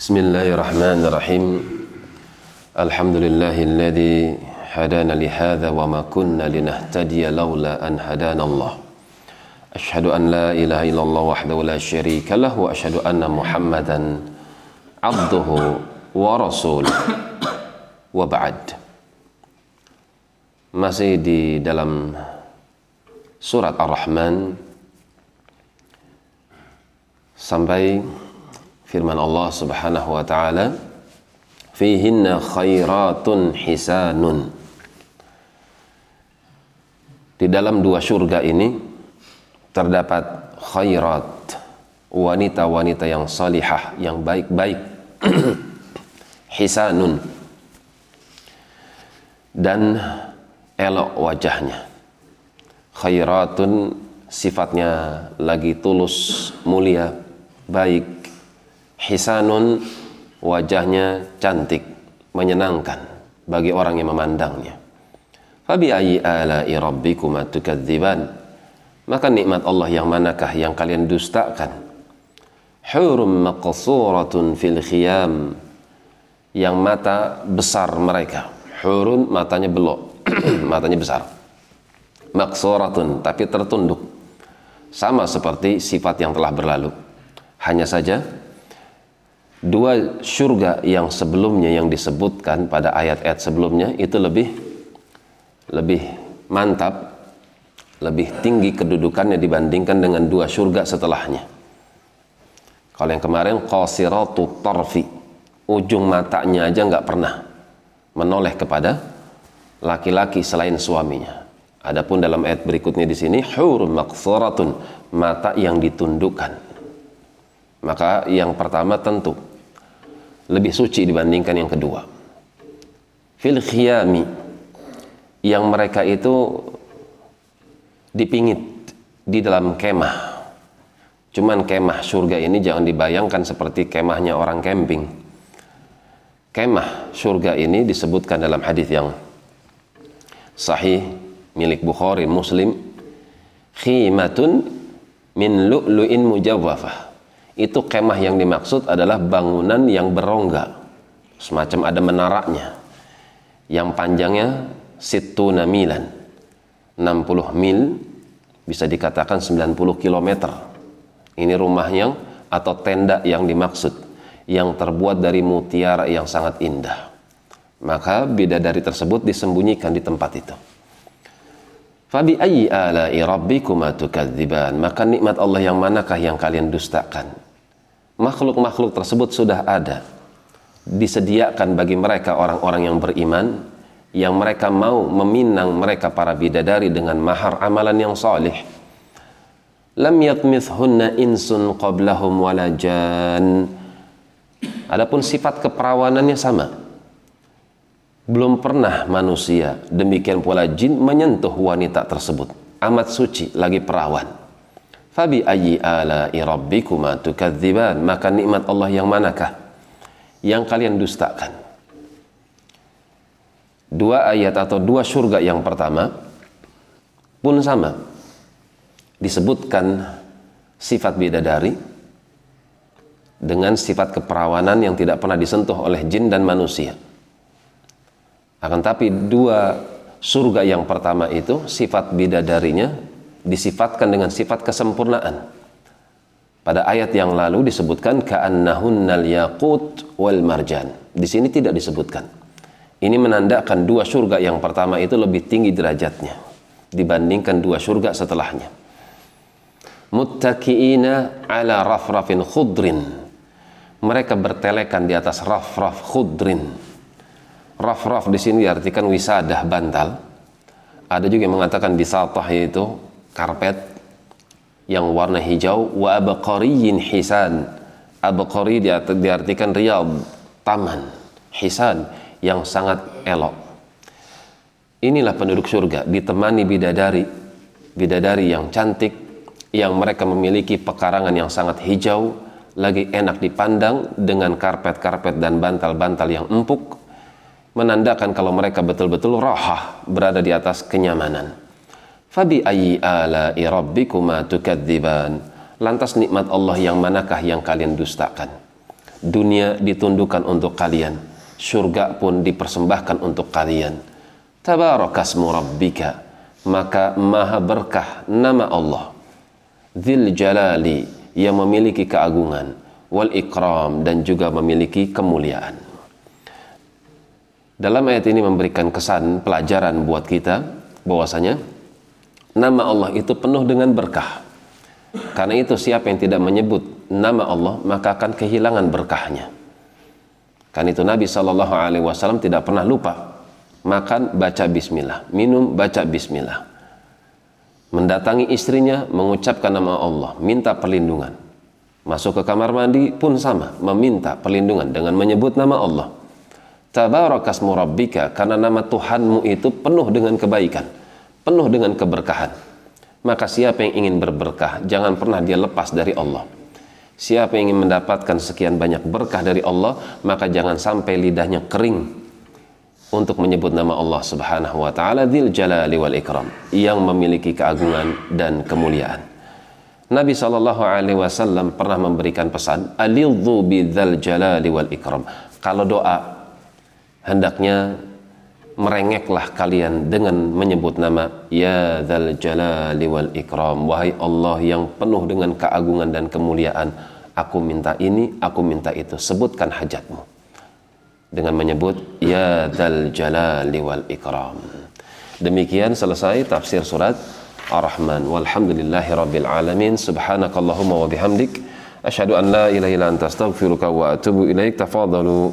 بسم الله الرحمن الرحيم الحمد لله الذي هدانا لهذا وما كنا لنهتدي لولا أن هدانا الله أشهد أن لا إله إلا الله وحده لا شريك له وأشهد أن محمدا عبده ورسوله وبعد masih di dalam surat Ar-Rahman sampai firman Allah Subhanahu wa taala fihinna khairatun hisanun. Di dalam dua surga ini terdapat khairat wanita-wanita yang salihah yang baik-baik. Hisanun. Dan elok wajahnya. Khairatun sifatnya lagi tulus mulia baik hisanun wajahnya cantik menyenangkan bagi orang yang memandangnya. Fabi ayyi ala'i rabbikuma tukadziban. Maka nikmat Allah yang manakah yang kalian dustakan? Hurum maqsuratun fil khiyam. Yang mata besar mereka. Hurun matanya belok. Matanya besar. Maksuratun tapi tertunduk. Sama seperti sifat yang telah berlalu. Hanya saja dua surga yang sebelumnya yang disebutkan pada ayat-ayat sebelumnya itu lebih lebih mantap lebih tinggi kedudukannya dibandingkan dengan dua surga setelahnya. Kalau yang kemarin qasiratu tarfi ujung matanya aja nggak pernah menoleh kepada laki-laki selain suaminya. Adapun dalam ayat berikutnya di sini hur maqsuratun mata yang ditundukkan. Maka yang pertama tentu lebih suci dibandingkan yang kedua. Fil khiyami yang mereka itu dipingit di dalam kemah. Cuman kemah surga ini jangan dibayangkan seperti kemahnya orang camping. Kemah surga ini disebutkan dalam hadis yang sahih milik Bukhari Muslim. Khimatun min lu'lu'in mujawwafah itu kemah yang dimaksud adalah bangunan yang berongga. Semacam ada menaranya yang panjangnya situna milan. 60 mil bisa dikatakan 90 km ini rumah yang atau tenda yang dimaksud. Yang terbuat dari mutiara yang sangat indah. Maka bidadari tersebut disembunyikan di tempat itu. Fabi tukadziban. Maka nikmat Allah yang manakah yang kalian dustakan makhluk-makhluk tersebut sudah ada. Disediakan bagi mereka orang-orang yang beriman yang mereka mau meminang mereka para bidadari dengan mahar amalan yang salih. Lam yatmithunna insun qablahum wala jan. Adapun sifat keperawanannya sama. Belum pernah manusia demikian pula jin menyentuh wanita tersebut. Amat suci lagi perawan fabi ayyi ala'i rabbikuma tukadziban. Maka nikmat Allah yang manakah? Yang kalian dustakan. Dua ayat atau dua surga yang pertama pun sama. Disebutkan sifat bidadari dengan sifat keperawanan yang tidak pernah disentuh oleh jin dan manusia. Akan tapi dua surga yang pertama itu sifat bidadarinya disifatkan dengan sifat kesempurnaan pada ayat yang lalu disebutkan ka'annahunnal yaqut wal marjan di sini tidak disebutkan ini menandakan dua surga yang pertama itu lebih tinggi derajatnya dibandingkan dua surga setelahnya. Muttaqiina ala rafrafin khudrin. Mereka bertelekan di atas rafraf khudrin. Rafraf di sini diartikan wisadah bantal. Ada juga yang mengatakan bisatah yaitu karpet yang warna hijau wa abqariyin hisan. Abqari diartikan riyad, taman, hisan yang sangat elok. Inilah penduduk surga ditemani bidadari, bidadari yang cantik, yang mereka memiliki pekarangan yang sangat hijau, lagi enak dipandang dengan karpet-karpet dan bantal-bantal yang empuk, menandakan kalau mereka betul-betul rohah berada di atas kenyamanan. Fabi ayyi ala'i rabbikuma tukadziban. Lantas nikmat Allah yang manakah yang kalian dustakan? dunia ditundukkan untuk kalian surga pun dipersembahkan untuk kalian tabarakasmu rabbika maka maha berkah nama Allah Dzil jalali yang memiliki keagungan wal ikram dan juga memiliki kemuliaan dalam ayat ini memberikan kesan pelajaran buat kita bahwasanya nama Allah itu penuh dengan berkah karena itu siapa yang tidak menyebut nama Allah maka akan kehilangan berkahnya. Kan itu Nabi Shallallahu Alaihi Wasallam tidak pernah lupa makan baca Bismillah, minum baca Bismillah, mendatangi istrinya mengucapkan nama Allah, minta perlindungan, masuk ke kamar mandi pun sama, meminta perlindungan dengan menyebut nama Allah. Tabarakasmu rabbika karena nama Tuhanmu itu penuh dengan kebaikan, penuh dengan keberkahan maka siapa yang ingin berberkah, jangan pernah dia lepas dari Allah. Siapa yang ingin mendapatkan sekian banyak berkah dari Allah, maka jangan sampai lidahnya kering untuk menyebut nama Allah Subhanahu wa taala Dzil Jalali wal Ikram yang memiliki keagungan dan kemuliaan. Nabi Shallallahu alaihi wasallam pernah memberikan pesan, "Alidhu bidzal jalali wal ikram." Kalau doa hendaknya merengeklah kalian dengan menyebut nama Ya Dzal Jalali wal Ikram wahai Allah yang penuh dengan keagungan dan kemuliaan aku minta ini aku minta itu sebutkan hajatmu. Dengan menyebut Ya Dzal Jalali wal Ikram. Demikian selesai tafsir surat Ar-Rahman. Walhamdulillahi rabbil alamin. Subhanakallahumma wa bihamdik. Asyhadu an la ilaha illa anta astaghfiruka wa atubu ilaik. Tafadalu